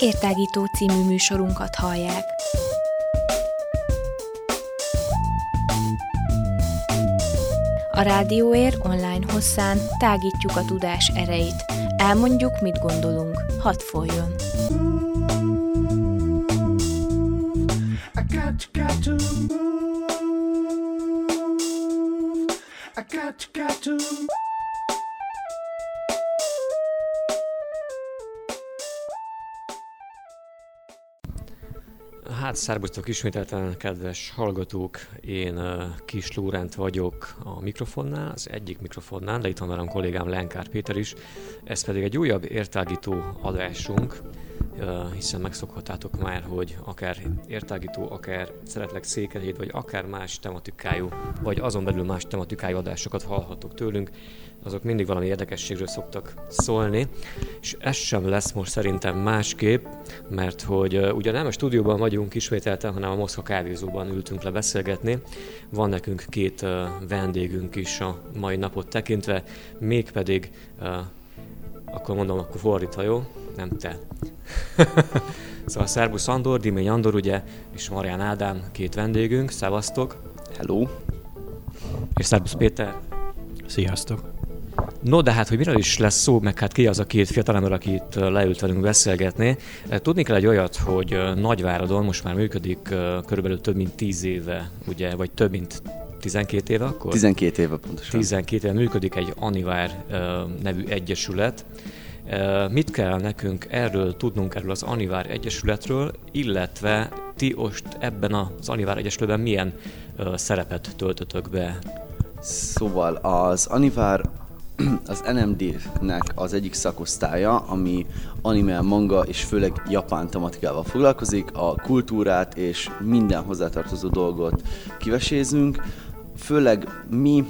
Értágító című műsorunkat hallják. A Rádióér online hosszán tágítjuk a tudás erejét. Elmondjuk, mit gondolunk. Hadd folyjon! Hát szerbusztok ismételten, kedves hallgatók! Én Kis Lórent vagyok a mikrofonnál, az egyik mikrofonnál, de itt van velem kollégám Lenkár Péter is. Ez pedig egy újabb értágító adásunk, hiszen megszokhatátok már, hogy akár értágító, akár szeretlek székelhét, vagy akár más tematikájú, vagy azon belül más tematikájú adásokat hallhatok tőlünk, azok mindig valami érdekességről szoktak szólni, és ez sem lesz most szerintem másképp, mert hogy ugye nem a stúdióban vagyunk ismételten, hanem a Moszkva kávézóban ültünk le beszélgetni. Van nekünk két vendégünk is a mai napot tekintve, mégpedig akkor mondom, akkor fordítva, jó? Nem te. szóval Szerbusz Andor, Dimény Andor, ugye, és Marián Ádám, két vendégünk. Szevasztok! Hello! És Szerbusz Péter. Sziasztok! No, de hát, hogy miről is lesz szó, meg hát ki az a két fiatalember, aki itt leült velünk beszélgetni. Tudni kell egy olyat, hogy Nagyváradon most már működik körülbelül több mint 10 éve, ugye, vagy több mint 12 éve akkor? 12 éve pontosan. 12 éve működik egy Anivár nevű egyesület. Mit kell nekünk erről tudnunk, erről az Anivár Egyesületről, illetve ti most ebben az Anivár Egyesületben milyen szerepet töltötök be? Szóval az Anivár az NMD-nek az egyik szakosztálya, ami anime, manga és főleg japán tematikával foglalkozik, a kultúrát és minden hozzátartozó dolgot kivesézünk. Főleg mi,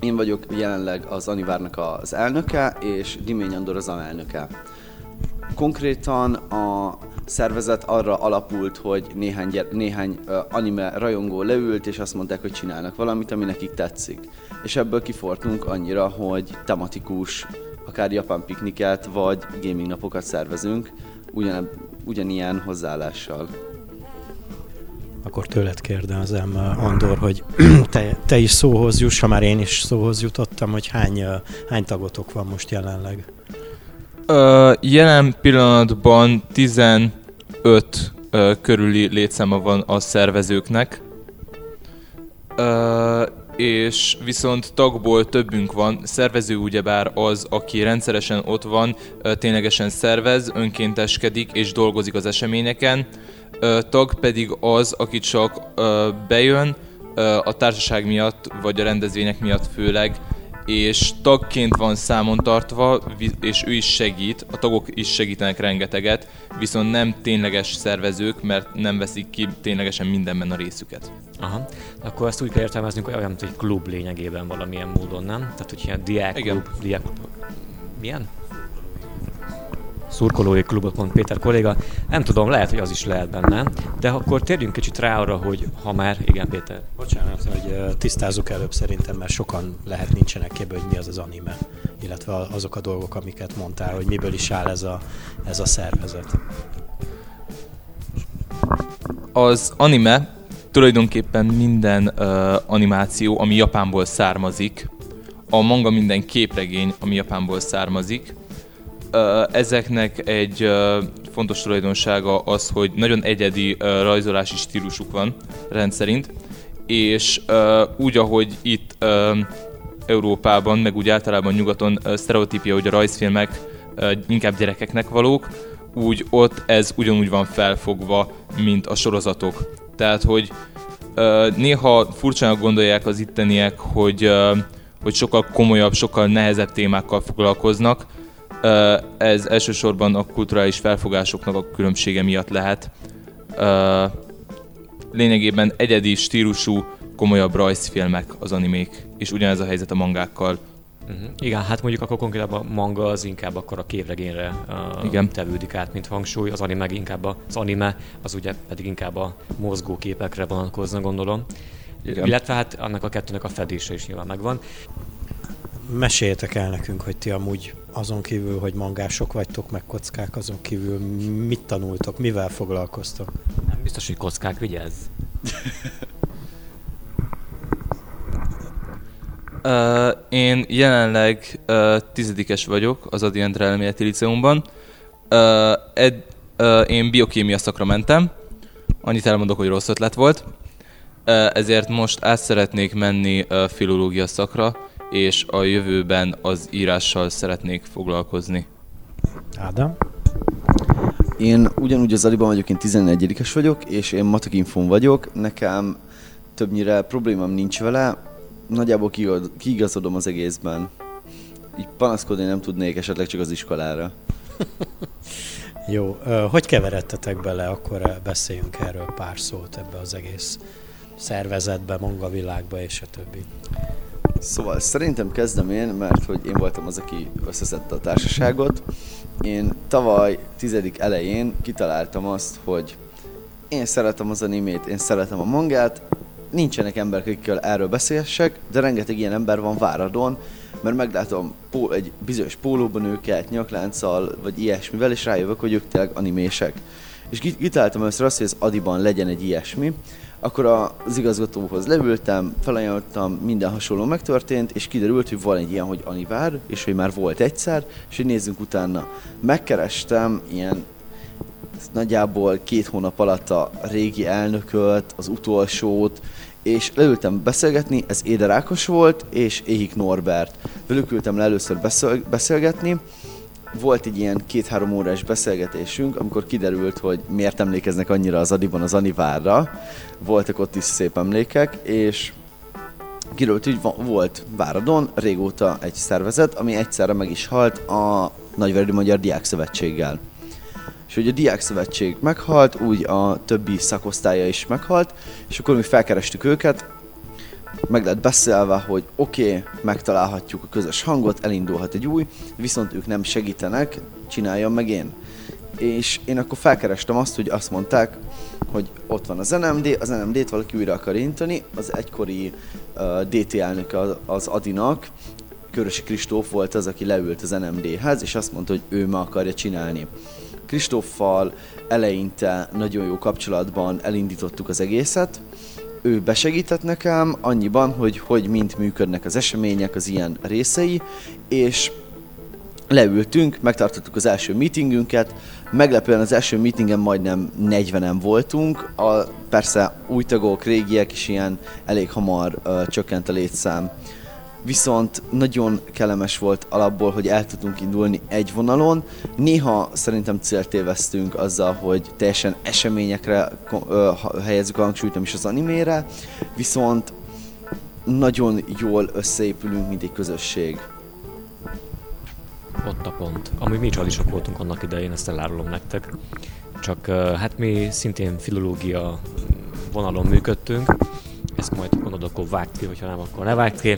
én vagyok jelenleg az Anivárnak az elnöke, és Dimény Andor az alelnöke. Konkrétan a szervezet arra alapult, hogy néhány, gyere, néhány anime rajongó leült, és azt mondták, hogy csinálnak valamit, ami nekik tetszik. És ebből kifortunk annyira, hogy tematikus, akár japán pikniket, vagy gaming napokat szervezünk, ugyan, ugyanilyen hozzáállással. Akkor tőled kérdezem, Andor, hogy te, te is szóhoz juss, ha már én is szóhoz jutottam, hogy hány, hány tagotok van most jelenleg? Ö, jelen pillanatban 15 ö, körüli létszáma van a szervezőknek, ö, és viszont tagból többünk van. Szervező ugyebár az, aki rendszeresen ott van, ténylegesen szervez, önkénteskedik és dolgozik az eseményeken. Tag pedig az, aki csak bejön, a társaság miatt, vagy a rendezvények miatt főleg, és tagként van számon tartva, és ő is segít, a tagok is segítenek rengeteget, viszont nem tényleges szervezők, mert nem veszik ki ténylegesen mindenben a részüket. Aha. Akkor ezt úgy kell értelmeznünk, hogy olyan, mint egy klub lényegében valamilyen módon, nem? Tehát, hogy ilyen diák klub, diák... Milyen? Szurkolói klubot, mond Péter kolléga. Nem tudom, lehet, hogy az is lehet benne, de akkor térjünk kicsit rá arra, hogy ha már, igen Péter. Bocsánat, hogy tisztázzuk előbb szerintem, mert sokan lehet nincsenek képbe, hogy mi az az anime, illetve azok a dolgok, amiket mondtál, hogy miből is áll ez a, ez a szervezet. Az anime tulajdonképpen minden uh, animáció, ami Japánból származik, a manga minden képregény, ami Japánból származik, ezeknek egy fontos tulajdonsága az, hogy nagyon egyedi rajzolási stílusuk van rendszerint, és úgy, ahogy itt Európában, meg úgy általában nyugaton sztereotípia, hogy a rajzfilmek inkább gyerekeknek valók, úgy ott ez ugyanúgy van felfogva, mint a sorozatok. Tehát, hogy néha furcsának gondolják az itteniek, hogy, hogy sokkal komolyabb, sokkal nehezebb témákkal foglalkoznak, ez elsősorban a kulturális felfogásoknak a különbsége miatt lehet. Lényegében egyedi stílusú, komolyabb rajzfilmek az animék, és ugyanez a helyzet a mangákkal. Uh-huh. Igen, hát mondjuk akkor konkrétan a manga az inkább akkor a képregényre uh, Igen. tevődik át, mint hangsúly, az anime inkább az anime, az ugye pedig inkább a mozgóképekre vonatkozna, gondolom. Igen. Illetve hát annak a kettőnek a fedése is nyilván megvan. Meséljetek el nekünk, hogy ti amúgy azon kívül, hogy mangások vagytok, meg kockák, azon kívül mit tanultok, mivel foglalkoztok? Nem biztos, hogy kockák, vigyázz. Uh, én jelenleg uh, tizedikes vagyok az Adient Elméleti Liceumban. Uh, ed, uh, én biokémia szakra mentem, annyit elmondok, hogy rossz ötlet volt. Uh, ezért most át szeretnék menni uh, filológia szakra, és a jövőben az írással szeretnék foglalkozni. Ádám? Én ugyanúgy az Aliban vagyok, én 11-es vagyok, és én matakinfon vagyok. Nekem többnyire problémám nincs vele, nagyjából kiigazodom az egészben. Így panaszkodni nem tudnék esetleg csak az iskolára. Jó, hogy keveredtetek bele, akkor beszéljünk erről pár szót ebbe az egész szervezetbe, munkavilágba és a többi. Szóval szerintem kezdem én, mert hogy én voltam az, aki összeszedte a társaságot. Én tavaly tizedik elején kitaláltam azt, hogy én szeretem az animét, én szeretem a mangát, nincsenek emberek, akikkel erről beszélhessek, de rengeteg ilyen ember van Váradon, mert meglátom egy bizonyos pólóban őket, nyaklánccal, vagy ilyesmivel, és rájövök, hogy ők tényleg animések. És kitaláltam össze azt, hogy az Adiban legyen egy ilyesmi, akkor az igazgatóhoz leültem, felajánlottam, minden hasonló megtörtént, és kiderült, hogy van egy ilyen, hogy Anivár, és hogy már volt egyszer, és hogy nézzünk utána. Megkerestem ilyen nagyjából két hónap alatt a régi elnököt, az utolsót, és leültem beszélgetni, ez Éder Ákos volt, és Éhik Norbert. Velük ültem le először beszélgetni, volt egy ilyen két-három órás beszélgetésünk, amikor kiderült, hogy miért emlékeznek annyira az Adiban az Anivárra. Voltak ott is szép emlékek, és kiderült, hogy volt Váradon régóta egy szervezet, ami egyszerre meg is halt a Nagyverdi Magyar Diák Szövetséggel. És hogy a Diák Szövetség meghalt, úgy a többi szakosztálya is meghalt, és akkor mi felkerestük őket, meg lett beszélve, hogy oké, okay, megtalálhatjuk a közös hangot, elindulhat egy új, viszont ők nem segítenek, csináljam meg én. És én akkor felkerestem azt, hogy azt mondták, hogy ott van az NMD, az NMD-t valaki újra akar intani, az egykori uh, DT elnök az Adinak, Körösi Kristóf volt az, aki leült az NMD-hez, és azt mondta, hogy ő ma akarja csinálni. Kristóffal eleinte nagyon jó kapcsolatban elindítottuk az egészet, ő besegített nekem annyiban, hogy hogy mint működnek az események, az ilyen részei, és leültünk, megtartottuk az első meetingünket, meglepően az első meetingen majdnem 40-en voltunk, a, persze új tagok, régiek is ilyen elég hamar uh, csökkent a létszám viszont nagyon kellemes volt alapból, hogy el tudtunk indulni egy vonalon. Néha szerintem célt téveztünk azzal, hogy teljesen eseményekre helyezzük a hangsúlyt, nem is az animére, viszont nagyon jól összeépülünk, mint egy közösség. Ott a pont. Ami mi csalisok voltunk annak idején, ezt elárulom nektek. Csak hát mi szintén filológia vonalon működtünk. Ezt majd mondod, akkor vágd ki, hogyha nem, akkor ne vágd ki.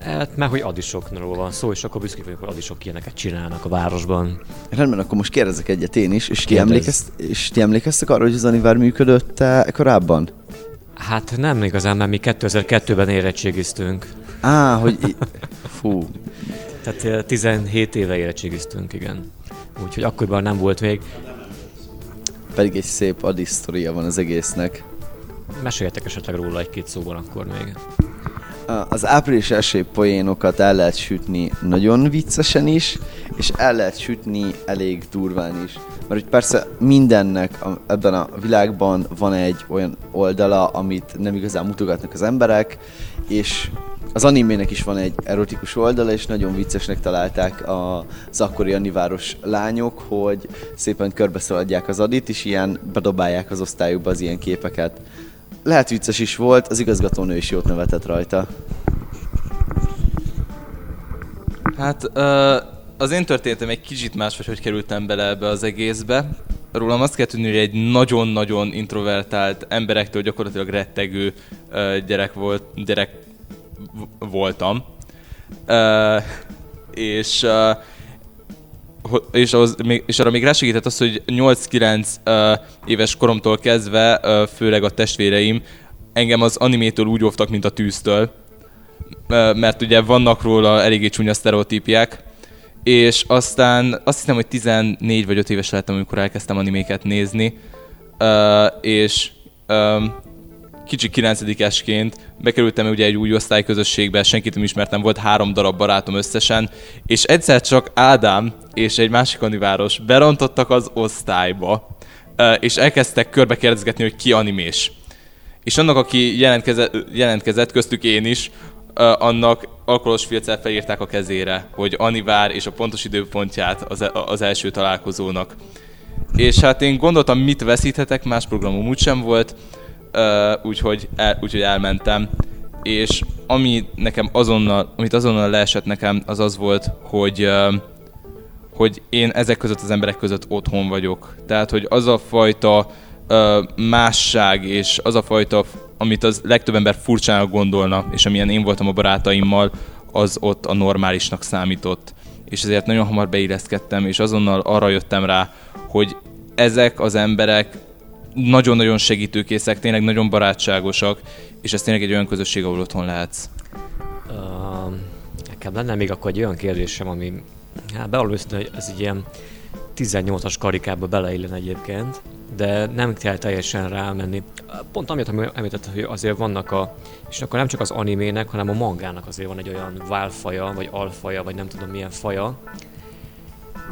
Hát, mert hogy adisokról van szó, és akkor büszkék vagyok, hogy adisok ilyeneket csinálnak a városban. Rendben, akkor most kérdezek egyet én is, és ti, emlékezt, és ti emlékeztek arra, hogy az Anivár működött korábban? Hát nem igazán, mert mi 2002-ben érettségiztünk. Á, hogy... Fú. Tehát 17 éve érettségiztünk, igen. Úgyhogy akkoriban nem volt még. Pedig egy szép adisztoria van az egésznek. Meséljetek esetleg róla egy-két szóban akkor még az április első poénokat el lehet sütni nagyon viccesen is, és el lehet sütni elég durván is. Mert hogy persze mindennek a, ebben a világban van egy olyan oldala, amit nem igazán mutogatnak az emberek, és az animének is van egy erotikus oldala, és nagyon viccesnek találták az akkori aniváros lányok, hogy szépen körbeszaladják az adit, és ilyen bedobálják az osztályukba az ilyen képeket lehet vicces is volt, az igazgatónő is jót nevetett rajta. Hát az én történetem egy kicsit más, hogy hogy kerültem bele ebbe az egészbe. Rólam azt kell tudni, hogy egy nagyon-nagyon introvertált emberektől gyakorlatilag rettegő gyerek volt, gyerek voltam. És és, ahhoz, és arra még rásegített az, hogy 8-9 uh, éves koromtól kezdve, uh, főleg a testvéreim, engem az animétől úgy óvtak, mint a tűztől. Uh, mert ugye vannak róla eléggé csúnya sztereotípiák, és aztán azt hiszem, hogy 14 vagy 5 éves lettem, amikor elkezdtem animéket nézni, uh, és um, kicsi 9 esként bekerültem ugye egy új osztályközösségbe, senkit nem ismertem, volt három darab barátom összesen, és egyszer csak Ádám és egy másik animáros berontottak az osztályba, és elkezdtek körbe kérdezgetni, hogy ki animés. És annak, aki jelentkezett, jelentkezett köztük én is, annak alkoholos filccel felírták a kezére, hogy Anivár és a pontos időpontját az, e, az első találkozónak. És hát én gondoltam, mit veszíthetek, más programom úgysem volt, úgyhogy, el, úgyhogy elmentem. És ami nekem azonnal, amit azonnal leesett nekem, az az volt, hogy hogy én ezek között az emberek között otthon vagyok. Tehát, hogy az a fajta másság és az a fajta amit az legtöbb ember furcsának gondolna, és amilyen én voltam a barátaimmal, az ott a normálisnak számított. És ezért nagyon hamar beilleszkedtem, és azonnal arra jöttem rá, hogy ezek az emberek nagyon-nagyon segítőkészek, tényleg nagyon barátságosak, és ez tényleg egy olyan közösség, ahol otthon lehetsz. Uh, nekem lenne még akkor egy olyan kérdésem, ami hát bevaló hogy ez egy ilyen 18-as karikába beleillen egyébként, de nem kell teljesen rámenni. Pont amit említett, hogy azért vannak a, és akkor nem csak az animének, hanem a mangának azért van egy olyan válfaja, vagy alfaja, vagy nem tudom milyen faja,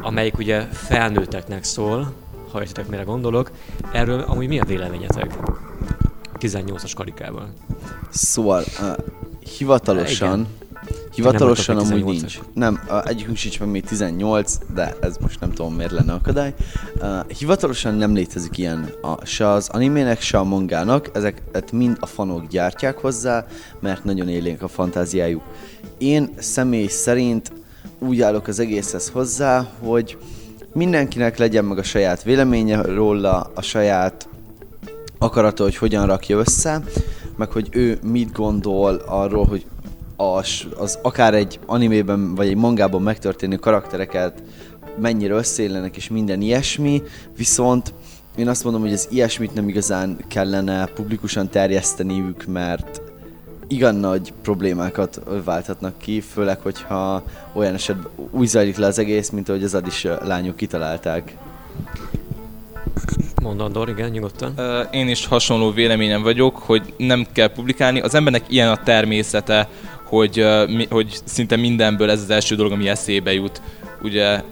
amelyik ugye felnőtteknek szól, ha értitek, mire gondolok. Erről amúgy mi a véleményetek? 18-as karikával. Szóval uh, hivatalosan Hivatalosan nem amúgy nincs. Nem, egyikünk sincs meg még 18, de ez most nem tudom miért lenne akadály. Uh, hivatalosan nem létezik ilyen a, se az animének, se a mangának, ezeket mind a fanok gyártják hozzá, mert nagyon élénk a fantáziájuk. Én személy szerint úgy állok az egészhez hozzá, hogy mindenkinek legyen meg a saját véleménye róla, a saját akarata, hogy hogyan rakja össze, meg hogy ő mit gondol arról, hogy az, az akár egy animében vagy egy mangában megtörténő karaktereket mennyire összeillenek és minden ilyesmi, viszont én azt mondom, hogy az ilyesmit nem igazán kellene publikusan terjeszteniük, mert igen nagy problémákat válthatnak ki, főleg, hogyha olyan esetben úgy zajlik le az egész, mint ahogy az adis lányok kitalálták. Mondandor, igen, nyugodtan. Én is hasonló véleményem vagyok, hogy nem kell publikálni. Az embernek ilyen a természete, hogy, hogy szinte mindenből ez az első dolog, ami eszébe jut. Ugye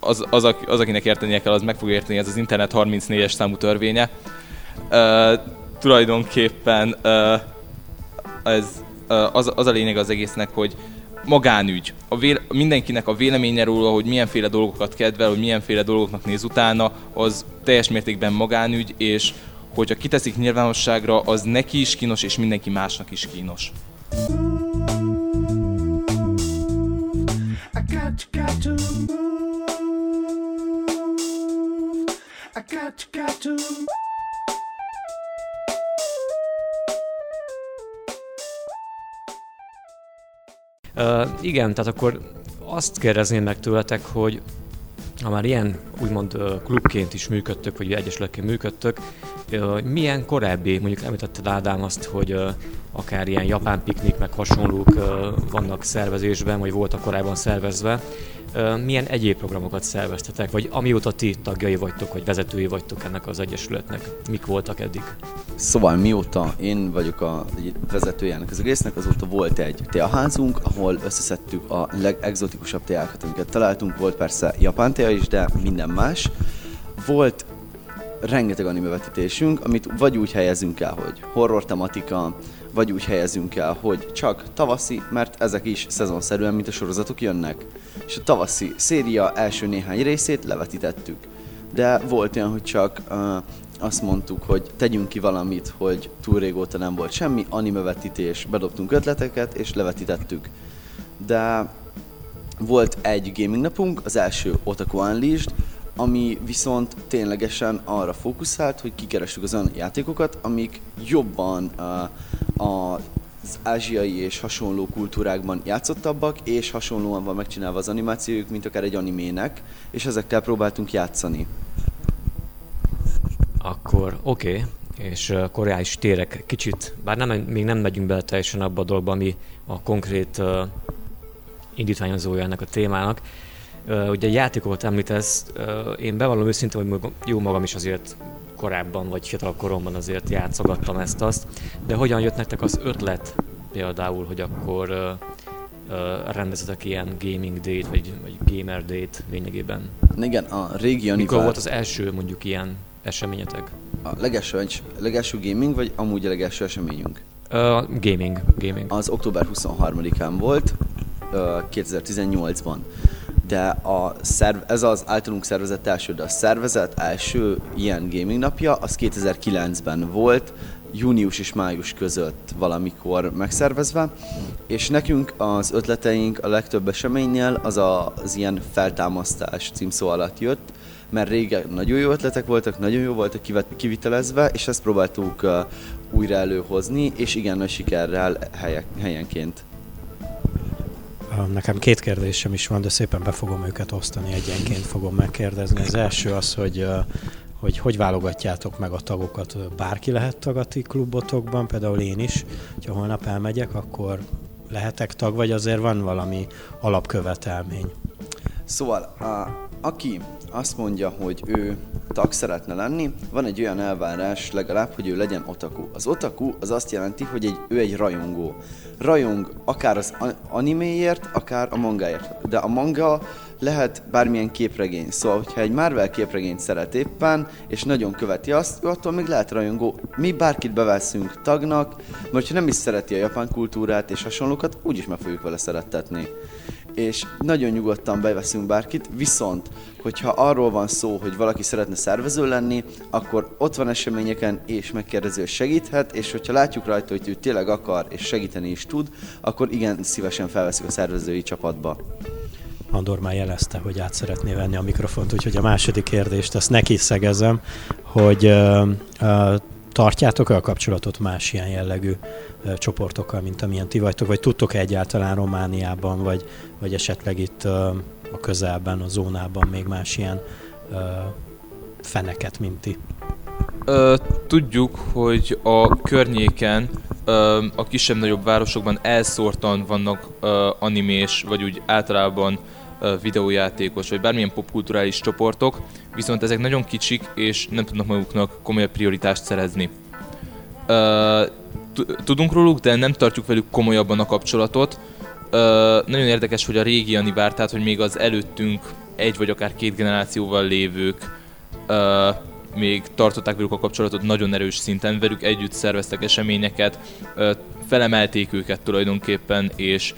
az, az, az, akinek értenie kell, az meg fog érteni, ez az internet 34-es számú törvénye. Tulajdonképpen uh, ez, az, az a lényeg az egésznek, hogy magánügy. A véle, mindenkinek a véleménye róla, hogy milyenféle dolgokat kedvel, hogy milyenféle dolgoknak néz utána, az teljes mértékben magánügy, és hogyha kiteszik nyilvánosságra, az neki is kínos, és mindenki másnak is kínos. Igen, tehát akkor azt kérdezném meg tőletek, hogy ha már ilyen úgymond klubként is működtök, vagy egyesületként működtök, milyen korábbi, mondjuk említetted Ádám azt, hogy akár ilyen japán piknik, meg hasonlók vannak szervezésben, vagy voltak korábban szervezve, milyen egyéb programokat szerveztetek, vagy amióta ti tagjai vagytok, vagy vezetői vagytok ennek az egyesületnek? Mik voltak eddig? Szóval mióta én vagyok a vezetője ennek az egésznek, azóta volt egy teaházunk, ahol összeszedtük a legexotikusabb teákat, amiket találtunk. Volt persze japán tea is, de minden más. Volt rengeteg animevetítésünk, amit vagy úgy helyezünk el, hogy horror tematika, vagy úgy helyezünk el, hogy csak tavaszi, mert ezek is szezonszerűen, mint a sorozatok jönnek. És a tavaszi széria első néhány részét levetítettük. De volt olyan, hogy csak uh, azt mondtuk, hogy tegyünk ki valamit, hogy túl régóta nem volt semmi, animevetítés, bedobtunk ötleteket, és levetítettük. De volt egy gaming napunk, az első Otaku Unleashed, ami viszont ténylegesen arra fókuszált, hogy kikerestük az olyan játékokat, amik jobban uh, az ázsiai és hasonló kultúrákban játszottabbak, és hasonlóan van megcsinálva az animációjuk, mint akár egy animének, és ezekkel próbáltunk játszani. Akkor oké, okay. és akkor rá is térek kicsit, bár nem, még nem megyünk bele teljesen abba a dolgba, ami a konkrét uh, indítványozója ennek a témának. Ugye játékokat említesz, én bevallom őszintén, hogy jó magam is azért korábban, vagy fiatalabb koromban azért játszogattam ezt-azt, de hogyan jött nektek az ötlet például, hogy akkor uh, rendezetek ilyen gaming date, vagy, vagy gamer date lényegében? Igen, a régi Mikor volt az első mondjuk ilyen eseményetek? A legelső, legelső gaming, vagy amúgy a legelső eseményünk? Uh, gaming, gaming. Az október 23-án volt, uh, 2018-ban. De a szerv, ez az általunk szervezett első, de a szervezet első ilyen gaming napja, az 2009-ben volt, június és május között valamikor megszervezve, és nekünk az ötleteink a legtöbb eseménynél az a, az ilyen feltámasztás címszó alatt jött, mert régen nagyon jó ötletek voltak, nagyon jó voltak kivitelezve, és ezt próbáltuk újra előhozni, és igen nagy sikerrel helyek, helyenként. Nekem két kérdésem is van, de szépen be fogom őket osztani, egyenként fogom megkérdezni. Az első az, hogy hogy hogy válogatjátok meg a tagokat. Bárki lehet tag a ti klubotokban, például én is, ha holnap elmegyek, akkor lehetek tag, vagy azért van valami alapkövetelmény? Szóval, a, aki azt mondja, hogy ő tag szeretne lenni, van egy olyan elvárás legalább, hogy ő legyen otaku. Az otaku az azt jelenti, hogy egy, ő egy rajongó. Rajong akár az animéért, akár a mangáért. De a manga lehet bármilyen képregény. Szóval, hogyha egy Marvel képregényt szeret éppen, és nagyon követi azt, attól még lehet rajongó. Mi bárkit beveszünk tagnak, mert ha nem is szereti a japán kultúrát és hasonlókat, úgyis meg fogjuk vele szerettetni és nagyon nyugodtan beveszünk bárkit, viszont, hogyha arról van szó, hogy valaki szeretne szervező lenni, akkor ott van eseményeken, és megkérdező segíthet, és hogyha látjuk rajta, hogy ő tényleg akar, és segíteni is tud, akkor igen, szívesen felveszik a szervezői csapatba. Andor már jelezte, hogy át szeretné venni a mikrofont, úgyhogy a második kérdést ezt neki szegezem, hogy uh, uh, tartjátok-e a kapcsolatot más ilyen jellegű uh, csoportokkal, mint amilyen ti vagytok, vagy tudtok-e egyáltalán Romániában, vagy, vagy esetleg itt uh, a közelben, a zónában még más ilyen uh, feneket, mint ti? Ö, tudjuk, hogy a környéken, ö, a kisebb-nagyobb városokban elszórtan vannak ö, animés, vagy úgy általában videójátékos, vagy bármilyen popkulturális csoportok, viszont ezek nagyon kicsik, és nem tudnak maguknak komolyabb prioritást szerezni. Tudunk róluk, de nem tartjuk velük komolyabban a kapcsolatot. Nagyon érdekes, hogy a régi Anivár, tehát hogy még az előttünk egy vagy akár két generációval lévők még tartották velük a kapcsolatot nagyon erős szinten, velük együtt szerveztek eseményeket, felemelték őket tulajdonképpen, és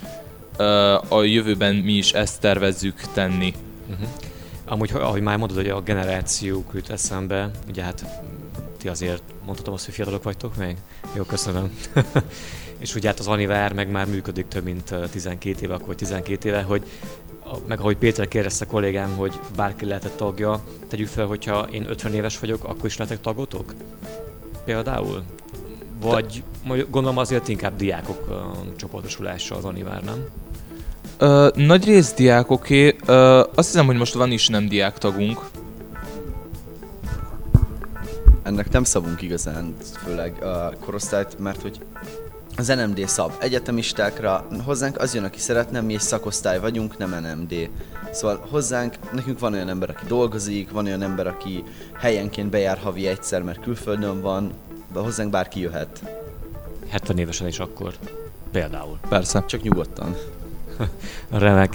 a jövőben mi is ezt tervezzük tenni. Uh-huh. Amúgy, ahogy már mondod, hogy a generációk jut eszembe, ugye hát ti azért mondhatom azt, hogy fiatalok vagytok még? Jó, köszönöm. és ugye hát az Aniver meg már működik több mint 12 éve, akkor 12 éve, hogy meg ahogy Péter kérdezte kollégám, hogy bárki lehetett tagja, tegyük fel, hogyha én 50 éves vagyok, akkor is lehetek tagotok? Például? Vagy gondolom azért inkább diákok csoportosulása az Anivár, nem? Ö, nagy rész diákoké. Ö, azt hiszem, hogy most van is nem diák tagunk. Ennek nem szabunk igazán, főleg a korosztályt, mert hogy az NMD szab egyetemistákra, hozzánk az jön, aki szeretne, mi egy szakosztály vagyunk, nem NMD. Szóval hozzánk, nekünk van olyan ember, aki dolgozik, van olyan ember, aki helyenként bejár havi egyszer, mert külföldön van, de hozzánk bárki jöhet. 70 évesen is akkor. Például. Persze. Csak nyugodtan. Remek.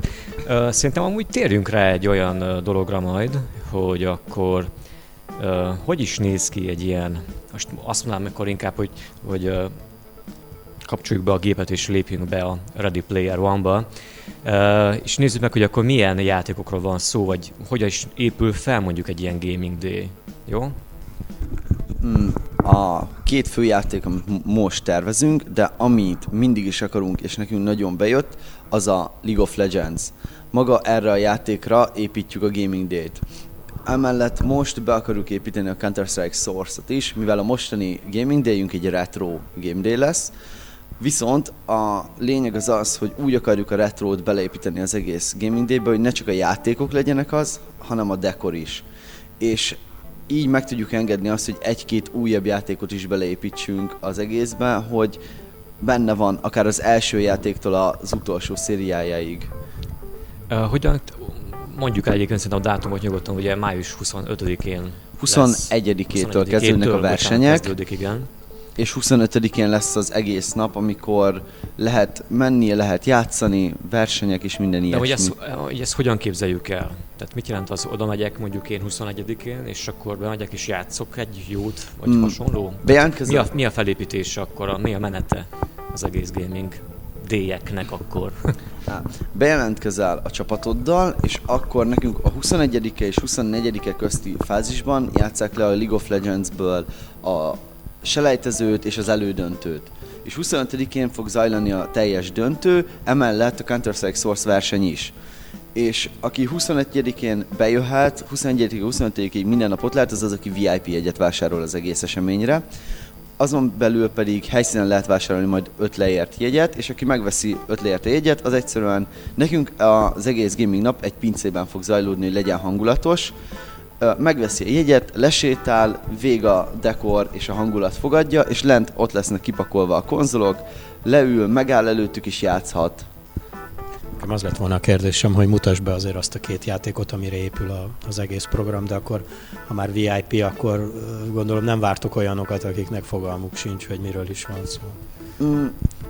Szerintem amúgy térjünk rá egy olyan dologra majd, hogy akkor hogy is néz ki egy ilyen, most azt mondanám akkor inkább, hogy, hogy kapcsoljuk be a gépet és lépjünk be a Ready Player One-ba, és nézzük meg, hogy akkor milyen játékokról van szó, vagy hogyan is épül fel mondjuk egy ilyen Gaming Day. Jó? Hmm, a két fő játék, amit most tervezünk, de amit mindig is akarunk, és nekünk nagyon bejött, az a League of Legends. Maga erre a játékra építjük a Gaming Day-t. Emellett most be akarjuk építeni a Counter-Strike Source-ot is, mivel a mostani Gaming day egy retro Game Day lesz, Viszont a lényeg az az, hogy úgy akarjuk a retrót beleépíteni az egész Gaming Day-be, hogy ne csak a játékok legyenek az, hanem a dekor is. És így meg tudjuk engedni azt, hogy egy-két újabb játékot is beleépítsünk az egészbe, hogy benne van akár az első játéktól az utolsó szériájáig. Uh, hogyan, mondjuk egyébként szerintem a dátumot nyugodtan, ugye május 25-én 21-től kezdődnek a versenyek. Kezdődik, igen. És 25-én lesz az egész nap, amikor lehet menni, lehet játszani, versenyek és minden De ilyesmi. hogy ezt, hogy ezt hogyan képzeljük el? Tehát mit jelent az, oda megyek mondjuk én 21-én, és akkor bemegyek és játszok egy jót, vagy Mm. hasonló? Bejelentkezel? Mi a, mi a felépítés akkor, a, mi a menete az egész gaming déjeknek akkor? Á, Bejelentkezel a csapatoddal, és akkor nekünk a 21-e és 24-e közti fázisban játszák le a League of Legends-ből a selejtezőt és az elődöntőt. És 25-én fog zajlani a teljes döntő, emellett a Counter-Strike Source verseny is. És aki 21-én bejöhet, 21-ig, 25-ig minden nap ott lehet, az az, aki VIP jegyet vásárol az egész eseményre. Azon belül pedig helyszínen lehet vásárolni majd 5 leért jegyet, és aki megveszi 5 leért jegyet, az egyszerűen nekünk az egész gaming nap egy pincében fog zajlódni, hogy legyen hangulatos. Megveszi a jegyet, lesétál, vég a dekor és a hangulat fogadja, és lent ott lesznek kipakolva a konzolok, leül, megáll előttük is játszhat. Nekem az lett volna a kérdésem, hogy mutasd be azért azt a két játékot, amire épül a, az egész program, de akkor, ha már VIP, akkor gondolom nem vártok olyanokat, akiknek fogalmuk sincs, hogy miről is van szó. Mm,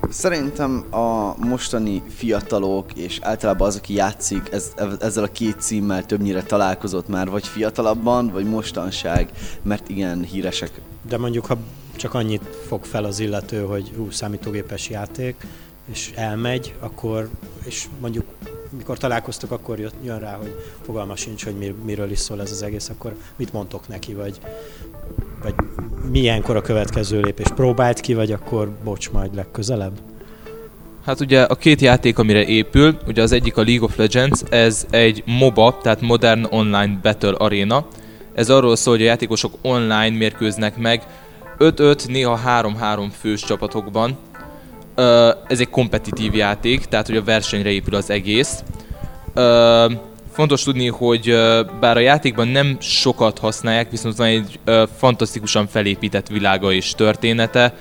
szerintem a mostani fiatalok, és általában az, aki játszik, ez, ezzel a két címmel többnyire találkozott már, vagy fiatalabban, vagy mostanság, mert igen, híresek. De mondjuk, ha csak annyit fog fel az illető, hogy hú, számítógépes játék, és elmegy, akkor, és mondjuk mikor találkoztok, akkor jött, jön rá, hogy fogalma sincs, hogy mir, miről is szól ez az egész, akkor mit mondtok neki, vagy, vagy milyenkor a következő lépés? Próbált ki, vagy akkor bocs, majd legközelebb? Hát ugye a két játék, amire épül, ugye az egyik a League of Legends, ez egy MOBA, tehát Modern Online Battle Arena. Ez arról szól, hogy a játékosok online mérkőznek meg 5-5, néha 3-3 fős csapatokban. Ez egy kompetitív játék, tehát hogy a versenyre épül az egész. Fontos tudni, hogy bár a játékban nem sokat használják, viszont van egy fantasztikusan felépített világa és története.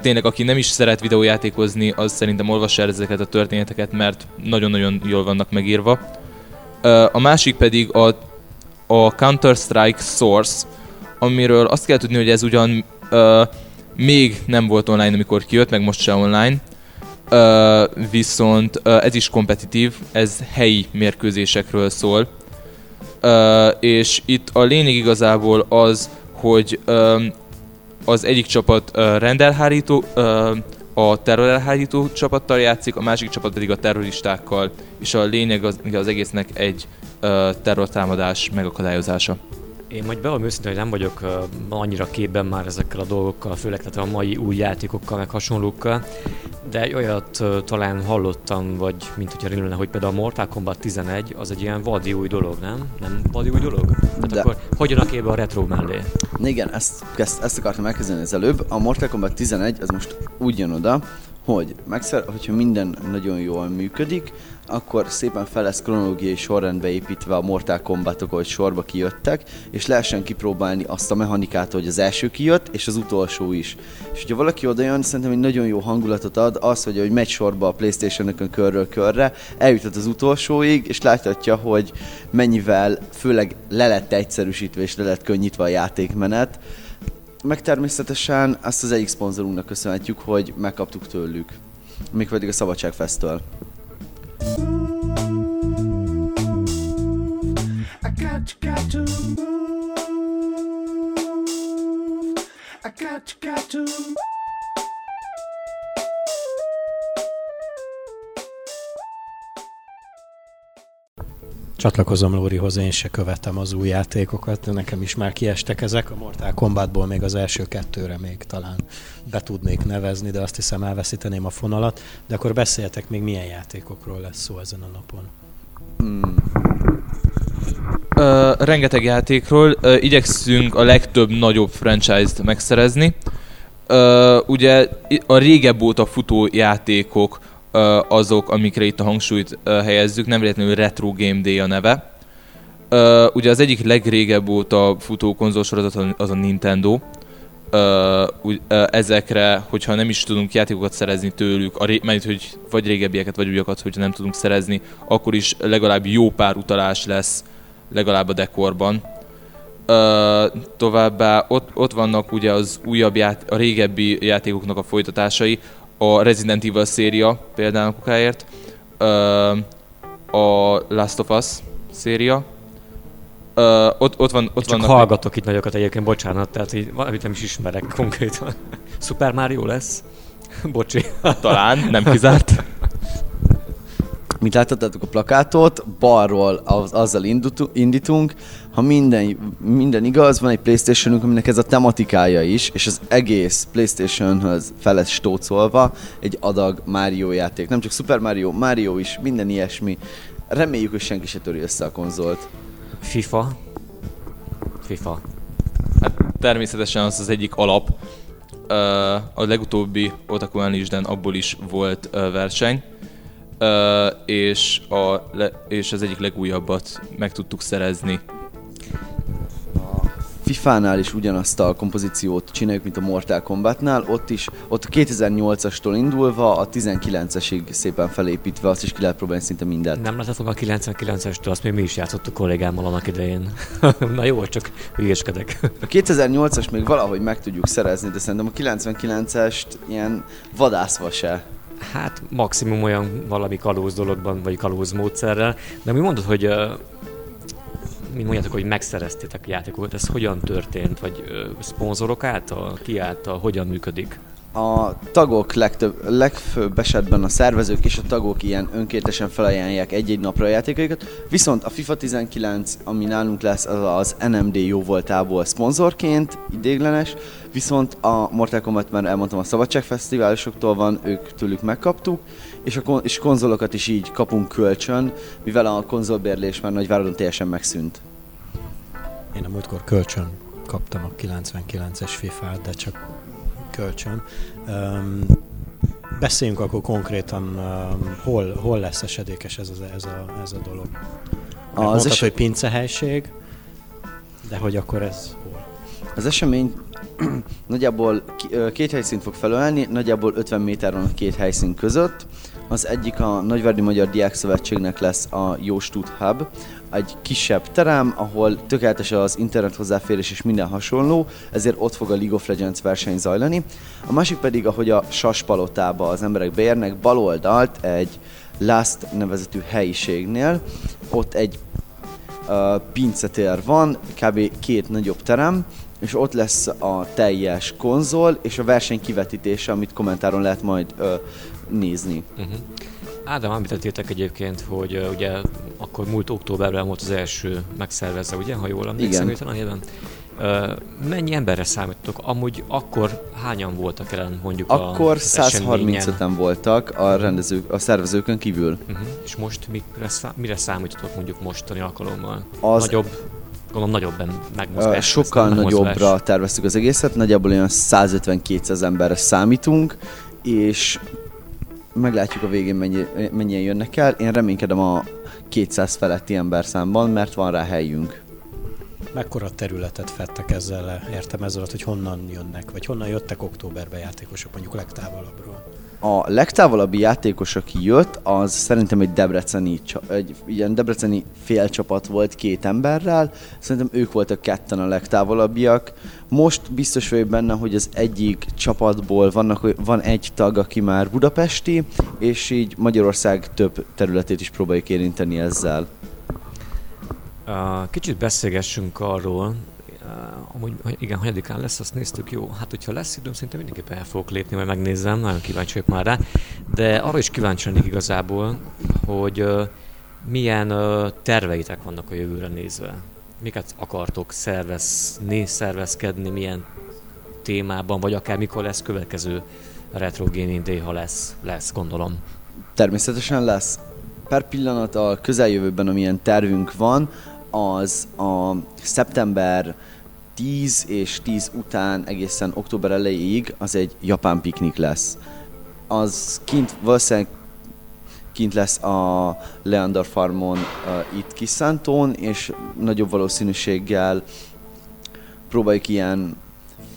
Tényleg, aki nem is szeret videójátékozni, az szerintem olvassa el ezeket a történeteket, mert nagyon-nagyon jól vannak megírva. A másik pedig a, a Counter-Strike Source, amiről azt kell tudni, hogy ez ugyan ö, még nem volt online, amikor kijött, meg most se online, Viszont ö, ez is kompetitív, ez helyi mérkőzésekről szól. Ö, és itt a lényeg igazából az, hogy ö, az egyik csapat ö, rendelhárító, ö, a terrorelhárító csapattal játszik, a másik csapat pedig a terroristákkal, és a lényeg az, az egésznek egy ö, terrortámadás megakadályozása. Én majd bevallom őszintén, hogy nem vagyok uh, annyira képben már ezekkel a dolgokkal, főleg tehát a mai új játékokkal, meg hasonlókkal, de egy olyat uh, talán hallottam, vagy mint hogyha rémlene, hogy például a Mortal Kombat 11 az egy ilyen vadi új dolog, nem? Nem vadi új dolog? Tehát De. akkor hogyan a képbe a retro mellé? Igen, ezt, ezt, ezt akartam elkezdeni az előbb. A Mortal Kombat 11 az most úgy jön oda, hogy megszer, hogyha minden nagyon jól működik, akkor szépen fel lesz kronológiai sorrendbe építve a Mortal Kombatok, hogy sorba kijöttek, és lehessen kipróbálni azt a mechanikát, hogy az első kijött, és az utolsó is. És hogyha valaki oda jön, szerintem egy nagyon jó hangulatot ad az, hogy, hogy megy sorba a Playstation-ökön körről körre, eljutott az utolsóig, és láthatja, hogy mennyivel főleg le lett egyszerűsítve és le lett könnyítve a játékmenet, meg természetesen ezt az egyik szponzorunknak köszönhetjük, hogy megkaptuk tőlük. Mégpedig a Szabadságfesztől. I got you, got to Csatlakozom Lórihoz, én se követem az új játékokat, nekem is már kiestek ezek. A Mortal Kombatból még az első kettőre még talán be tudnék nevezni, de azt hiszem elveszíteném a fonalat. De akkor beszéljetek még milyen játékokról lesz szó ezen a napon. Mm. Ö, rengeteg játékról, ö, igyekszünk a legtöbb nagyobb franchise-t megszerezni. Ö, ugye a régebb óta futó játékok azok, amikre itt a hangsúlyt helyezzük, nem véletlenül Retro Game Day a neve. Ugye az egyik legrégebb óta futó konzolsorozat az a Nintendo. ezekre, hogyha nem is tudunk játékokat szerezni tőlük, mert hogy vagy régebbieket, vagy újakat, hogyha nem tudunk szerezni, akkor is legalább jó pár utalás lesz legalább a dekorban. Ö, továbbá ott, ott vannak ugye az újabb, ját, a régebbi játékoknak a folytatásai, a Resident Evil széria például kokáért, ö, a Last of Us széria, Ö, ott, ott, van, ott Csak vannak... hallgatok itt nagyokat egyébként, bocsánat, tehát így valamit nem is ismerek konkrétan. Super Mario lesz? Bocsi. Talán, nem kizárt. Mint láthatjátok a plakátot, balról az, azzal indítunk, ha minden, minden igaz, van egy Playstationünk, aminek ez a tematikája is, és az egész Playstationhöz fel lesz stócolva egy adag Mario játék. Nem csak Super Mario, Mario is, minden ilyesmi. Reméljük, hogy senki se töri össze a konzolt. FIFA. FIFA. Hát természetesen az az egyik alap. Ö, a legutóbbi Otaku Unleashed-en abból is volt ö, verseny, És, a, le, és az egyik legújabbat meg tudtuk szerezni. FIFA-nál is ugyanazt a kompozíciót csináljuk, mint a Mortal Kombatnál, ott is, ott a 2008-astól indulva, a 19-esig szépen felépítve, azt is ki lehet próbálni szinte mindent. Nem lehetett volna a 99-estől, azt még mi is játszottuk kollégámmal annak idején. Na jó, csak hülyéskedek. A 2008-as még valahogy meg tudjuk szerezni, de szerintem a 99-est ilyen vadászva se. Hát maximum olyan valami kalóz dologban, vagy kalóz módszerrel. De mi mondod, hogy mint mondjátok, hogy megszereztétek a játékokat, ez hogyan történt? Vagy szponzorok által, ki által, hogyan működik? A tagok legtöbb, legfőbb esetben a szervezők és a tagok ilyen önkéntesen felajánlják egy-egy napra a játékaikat, viszont a FIFA 19, ami nálunk lesz, az az NMD jó voltából szponzorként, idéglenes, viszont a Mortal Kombat már elmondtam a Szabadságfesztiválosoktól van, ők tőlük megkaptuk, és a kon- és konzolokat is így kapunk kölcsön, mivel a konzolbérlés már Nagyváradon teljesen megszűnt. Én a múltkor kölcsön kaptam a 99-es FIFA-t, de csak kölcsön. Um, beszéljünk akkor konkrétan, um, hol, hol lesz esedékes ez, az, ez, a, ez a dolog. Az Mondtad, es- hogy pincehelység, de hogy akkor ez hol? Az esemény nagyjából két helyszínt fog felölelni, nagyjából 50 méter van a két helyszín között. Az egyik a Nagyvárdi Magyar Diák Szövetségnek lesz a Jóstút Hub, egy kisebb terem, ahol tökéletes az internet hozzáférés és minden hasonló, ezért ott fog a League of Legends verseny zajlani. A másik pedig, ahogy a Sas palotába az emberek beérnek, bal oldalt egy Last nevezetű helyiségnél, ott egy uh, pincetér van, kb. két nagyobb terem, és ott lesz a teljes konzol, és a verseny kivetítése, amit kommentáron lehet majd uh, nézni. Uh-huh. Ádám, említettétek egyébként, hogy uh, ugye akkor múlt októberben volt az első megszervezve, ugye, ha jól emlékszem, Igen. a néven. Uh, mennyi emberre számítottok? Amúgy akkor hányan voltak ellen mondjuk Akkor az eseményen? 135-en voltak a rendezők, a szervezőkön kívül. Uh-huh. És most mire, szá- mire számítotok mondjuk mostani alkalommal? Az- Nagyobb, gondolom nagyobb megmozgás. sokkal nagyobbra terveztük az egészet, nagyjából olyan 150-200 emberre számítunk, és meglátjuk a végén mennyi, mennyien jönnek el. Én reménykedem a 200 feletti emberszámban, mert van rá helyünk. Mekkora területet fettek ezzel? Értem ezzel, hogy honnan jönnek, vagy honnan jöttek októberbe játékosok, mondjuk legtávolabbról. A legtávolabbi játékos, aki jött, az szerintem egy debreceni, egy ilyen debreceni félcsapat volt két emberrel. Szerintem ők voltak ketten a legtávolabbiak. Most biztos vagyok benne, hogy az egyik csapatból vannak, van egy tag, aki már budapesti, és így Magyarország több területét is próbáljuk érinteni ezzel. Kicsit beszélgessünk arról, uh, amúgy hogy igen, hanyadikán lesz, azt néztük, jó. Hát, hogyha lesz időm, szerintem mindenképpen el fogok lépni, majd megnézzem, nagyon kíváncsi vagyok már rá. De arra is kíváncsi lennék igazából, hogy milyen uh, terveitek vannak a jövőre nézve. Miket akartok szervezni, szervezkedni, milyen témában, vagy akár mikor lesz következő Retro Gaming Day, ha lesz, lesz, gondolom. Természetesen lesz. Per pillanat a közeljövőben, amilyen tervünk van, az a szeptember 10 és 10 után egészen október elejéig az egy japán piknik lesz. Az kint valószínűleg kint lesz a Leander Farmon uh, itt Kiszántón, és nagyobb valószínűséggel próbáljuk ilyen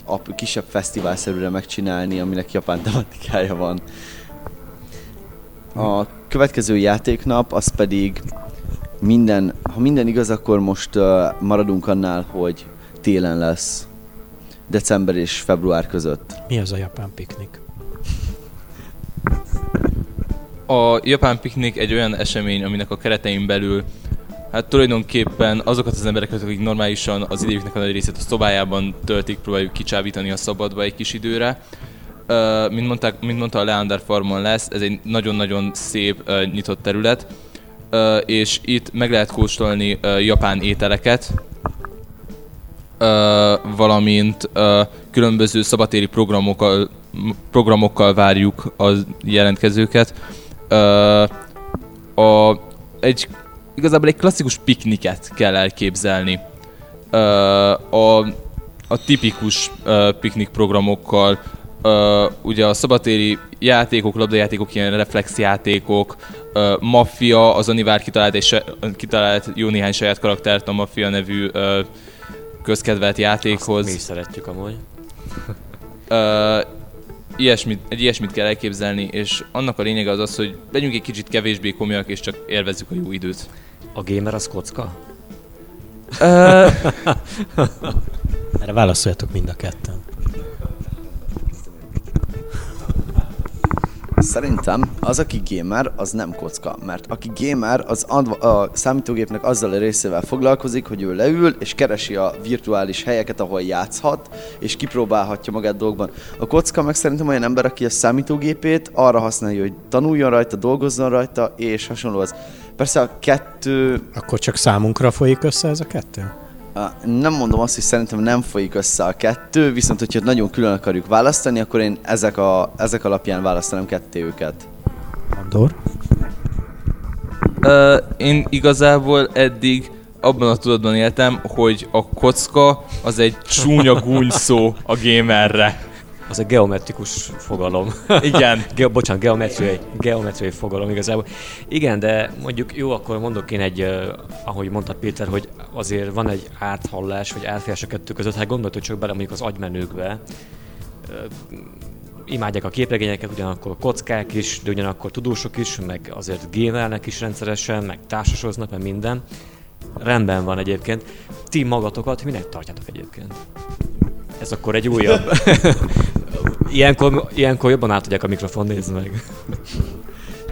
ap- kisebb fesztiválszerűre megcsinálni, aminek japán tematikája van. A következő játéknap az pedig minden, ha minden igaz, akkor most uh, maradunk annál, hogy télen lesz. December és február között. Mi az a japán piknik? A Japán Piknik egy olyan esemény, aminek a keretein belül Hát tulajdonképpen azokat az embereket, akik normálisan az idejüknek a nagy részét a szobájában töltik, próbáljuk kicsábítani a szabadba egy kis időre. Uh, mint, mondták, mint mondta a Leander Farmon lesz, ez egy nagyon-nagyon szép uh, nyitott terület, uh, és itt meg lehet kóstolni japán ételeket, valamint uh, különböző szabatéri programokkal, programokkal várjuk a jelentkezőket. Uh, a, egy igazából egy klasszikus pikniket kell elképzelni. A, a tipikus piknik programokkal, ugye a szabatéri játékok, labdajátékok, ilyen reflexjátékok, ö, Maffia, az Anivár kitalált, és kitalált jó néhány saját karaktert a Maffia nevű ö, közkedvelt játékhoz. Azt mi is szeretjük amúgy. Ö, ilyesmit, egy ilyesmit kell elképzelni, és annak a lényege az az, hogy legyünk egy kicsit kevésbé komolyak, és csak élvezzük a jó időt. A gamer az kocka? Ö, Erre válaszoljatok mind a ketten. Szerintem az, aki gamer, az nem kocka, mert aki gamer, az adva, a számítógépnek azzal a részével foglalkozik, hogy ő leül és keresi a virtuális helyeket, ahol játszhat, és kipróbálhatja magát dolgokban. A kocka meg szerintem olyan ember, aki a számítógépét arra használja, hogy tanuljon rajta, dolgozzon rajta, és hasonló az. Persze a kettő Akkor csak számunkra folyik össze ez a kettő? Á, Nem mondom azt, hogy szerintem nem folyik össze a kettő, viszont hogyha nagyon külön akarjuk választani, akkor én ezek, a, ezek alapján választanám ketté őket. Andor? Ö, én igazából eddig abban a tudatban éltem, hogy a kocka az egy csúnya gúny szó a gamerre. Az egy geometrikus fogalom. Igen. Ge- bocsánat, geometriai, geometriai fogalom igazából. Igen, de mondjuk jó, akkor mondok én egy, uh, ahogy mondta Péter, hogy azért van egy áthallás, vagy átférés a kettő között, hát gondoltuk csak bele mondjuk az agymenőkbe. Imádják a képregényeket, ugyanakkor kockák is, de ugyanakkor tudósok is, meg azért gamernek is rendszeresen, meg társasoznak, meg minden. Rendben van egyébként. Ti magatokat minek tartjátok egyébként? Ez akkor egy újabb. ilyenkor, ilyenkor jobban átadják a mikrofon, nézd meg.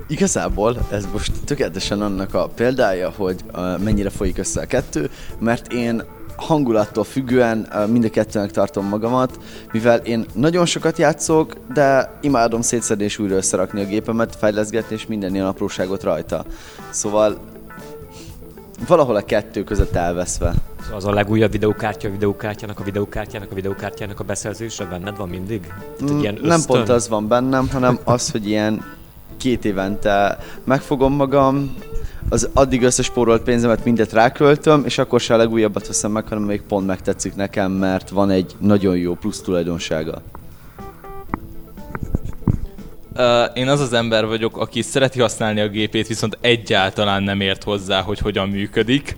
Igazából ez most tökéletesen annak a példája, hogy uh, mennyire folyik össze a kettő, mert én hangulattól függően mind a kettőnek tartom magamat, mivel én nagyon sokat játszok, de imádom szétszedni és újra összerakni a gépemet, fejleszgetni és minden ilyen apróságot rajta. Szóval valahol a kettő között elveszve. Az a legújabb videókártya a videókártyának, a videókártyának, a videókártyának a beszerzése benned van mindig? Tehát egy ilyen Mm, nem ösztön? pont az van bennem, hanem az, hogy ilyen két évente megfogom magam, az addig összespórolt pénzemet mindet ráköltöm, és akkor se a legújabbat veszem meg, hanem még pont megtetszik nekem, mert van egy nagyon jó plusz tulajdonsága. Én az az ember vagyok, aki szereti használni a gépét, viszont egyáltalán nem ért hozzá, hogy hogyan működik.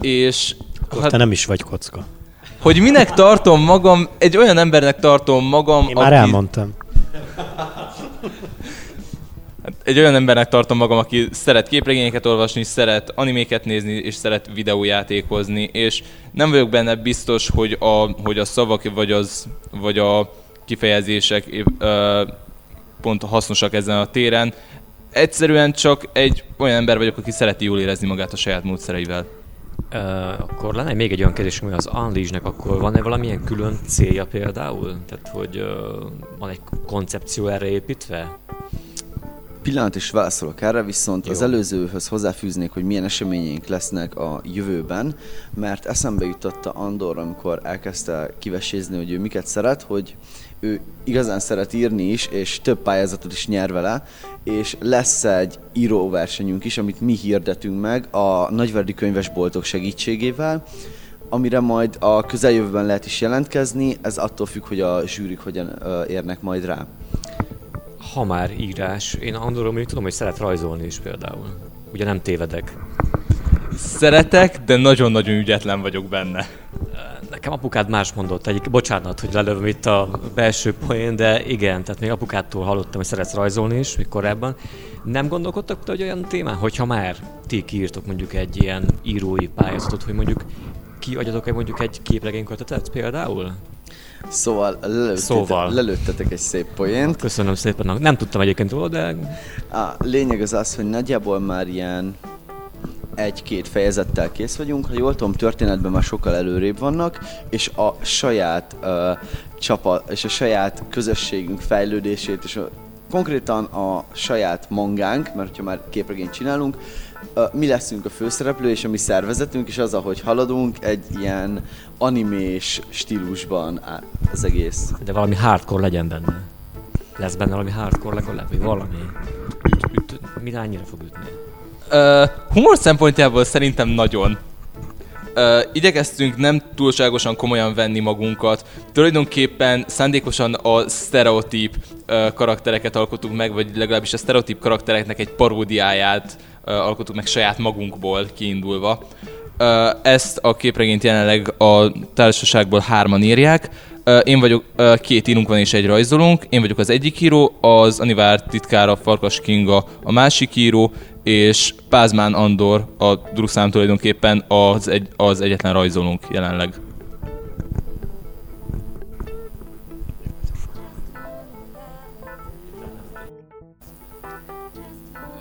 És Akkor hát, te nem is vagy kocka. hogy minek tartom magam, egy olyan embernek tartom magam, Én már elmondtam. Hát egy olyan embernek tartom magam, aki szeret képregényeket olvasni, szeret animéket nézni, és szeret videójátékozni, és nem vagyok benne biztos, hogy a, hogy a szavak vagy, az, vagy a kifejezések ö, pont hasznosak ezen a téren. Egyszerűen csak egy olyan ember vagyok, aki szereti jól érezni magát a saját módszereivel. Uh, akkor lenne még egy olyan kérdés, hogy az Unleash-nek akkor van-e valamilyen külön célja például? Tehát, hogy uh, van egy koncepció erre építve? Pillanat is válaszolok erre, viszont Jó. az előzőhöz hozzáfűznék, hogy milyen eseményeink lesznek a jövőben, mert eszembe jutotta Andor, amikor elkezdte kivesézni, hogy ő miket szeret, hogy ő igazán szeret írni is, és több pályázatot is nyer vele, és lesz egy íróversenyünk is, amit mi hirdetünk meg a nagyverdi könyvesboltok segítségével, amire majd a közeljövőben lehet is jelentkezni, ez attól függ, hogy a zsűrik hogyan érnek majd rá. Ha már írás, én Andorról még tudom, hogy szeret rajzolni is például. Ugye nem tévedek. Szeretek, de nagyon-nagyon ügyetlen vagyok benne. Nekem apukád más mondott, egyik, bocsánat, hogy lelövöm itt a belső poén, de igen, tehát még apukádtól hallottam, hogy szeretsz rajzolni is, még korábban. Nem gondolkodtak te, hogy olyan témán, hogyha már ti kiírtok mondjuk egy ilyen írói pályázatot, hogy mondjuk kiadjatok egy mondjuk egy képregénykötetet például? Szóval lelőttetek, Szóval. lelőttetek egy szép poént. Köszönöm szépen, nem tudtam egyébként róla, de A lényeg az az, hogy nagyjából már ilyen egy-két fejezettel kész vagyunk, ha jól tudom, történetben már sokkal előrébb vannak, és a saját uh, csapat, és a saját közösségünk fejlődését, és a, konkrétan a saját mangánk, mert ha már képregényt csinálunk, uh, mi leszünk a főszereplő, és a mi szervezetünk, és az, ahogy haladunk, egy ilyen animés stílusban az egész. de valami hardcore legyen benne. Lesz benne valami hardcore legalább, valami. Üt, üt, mi annyira fog ütni? Humor szempontjából szerintem nagyon. Ö, igyekeztünk nem túlságosan komolyan venni magunkat. Tulajdonképpen szándékosan a sztereotíp karaktereket alkotunk meg, vagy legalábbis a sztereotíp karaktereknek egy paródiáját ö, alkotunk meg saját magunkból kiindulva. Ö, ezt a képregényt jelenleg a társaságból hárman írják. Én vagyok, ö, két írunk van és egy rajzolónk. Én vagyok az egyik író, az Anivár titkára Farkas Kinga a másik író, és Pázmán Andor, a Druszám tulajdonképpen az, egy, az egyetlen rajzolónk jelenleg.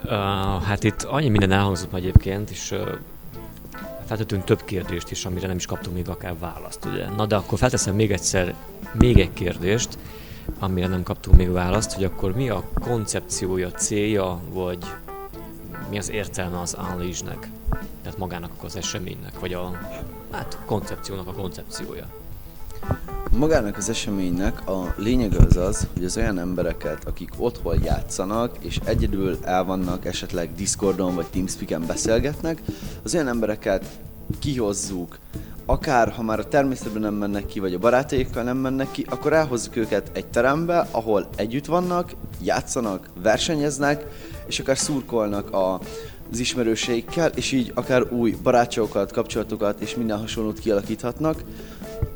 Uh, hát itt annyi minden elhangzott ma egyébként, és uh, feltettünk több kérdést is, amire nem is kaptunk még akár választ, ugye? Na de akkor felteszem még egyszer még egy kérdést, amire nem kaptunk még választ, hogy akkor mi a koncepciója, célja, vagy mi az értelme az Unleash-nek? Tehát magának az eseménynek, vagy a hát, koncepciónak a koncepciója. Magának az eseménynek a lényege az az, hogy az olyan embereket, akik otthon játszanak, és egyedül el vannak, esetleg Discordon vagy Teamspeak-en beszélgetnek, az olyan embereket kihozzuk, akár ha már a természetben nem mennek ki, vagy a barátaikkal nem mennek ki, akkor elhozzuk őket egy terembe, ahol együtt vannak, játszanak, versenyeznek, és akár szurkolnak a, az ismerőseikkel, és így akár új barátságokat, kapcsolatokat és minden hasonlót kialakíthatnak,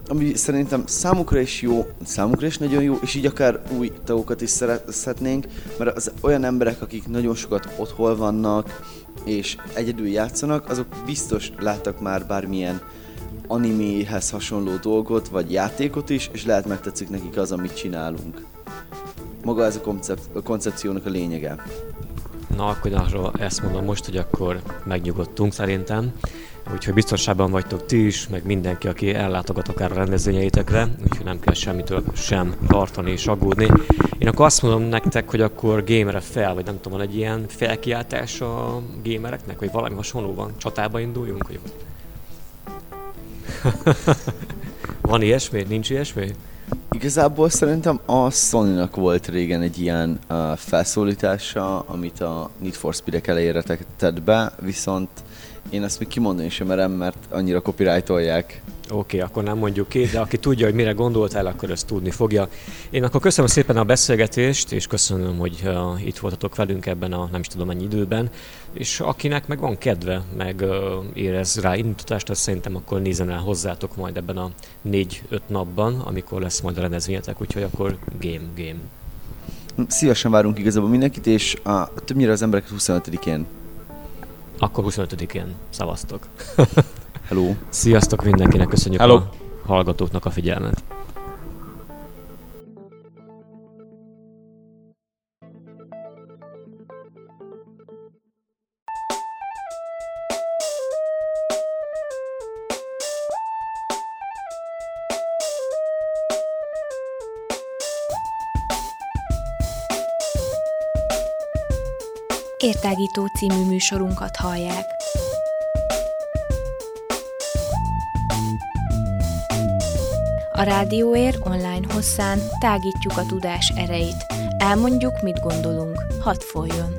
ami szerintem számukra is jó, számukra is nagyon jó, és így akár új tagokat is szeretnénk, mert az olyan emberek, akik nagyon sokat otthon vannak, és egyedül játszanak, azok biztos láttak már bármilyen animéhez hasonló dolgot, vagy játékot is, és lehet megtetszik nekik az, amit csinálunk. Maga ez a, koncept, a koncepciónak a lényege. Na, akkor arról ezt mondom most, hogy akkor megnyugodtunk szerintem. Úgyhogy biztonságban vagytok ti is, meg mindenki, aki ellátogat akár a rendezvényeitekre, úgyhogy nem kell semmitől sem tartani és aggódni. Én akkor azt mondom nektek, hogy akkor gamere fel, vagy nem tudom, van egy ilyen felkiáltás a gamereknek, vagy valami hasonló van? Csatába induljunk? Vagy... van ilyesmi? Nincs ilyesmi? Igazából szerintem a sony volt régen egy ilyen uh, felszólítása, amit a Need for Speed-ek elejére tett be, viszont én ezt még kimondani sem merem, mert annyira copyrightolják. Oké, okay, akkor nem mondjuk ki, de aki tudja, hogy mire gondoltál, akkor ezt tudni fogja. Én akkor köszönöm szépen a beszélgetést, és köszönöm, hogy uh, itt voltatok velünk ebben a nem is tudom mennyi időben, és akinek meg van kedve, meg érez rá indítatást, azt szerintem akkor nézzen el hozzátok majd ebben a 4-5 napban, amikor lesz majd a rendezvényetek, úgyhogy akkor game, game. Szívesen várunk igazából mindenkit, és a, többnyire az emberek 25-én. Akkor 25-én szavaztok. Hello! Sziasztok mindenkinek, köszönjük Hello. a hallgatóknak a figyelmet. Értágító című műsorunkat hallják. A Rádióér online hosszán tágítjuk a tudás erejét. Elmondjuk, mit gondolunk. Hadd folyjon!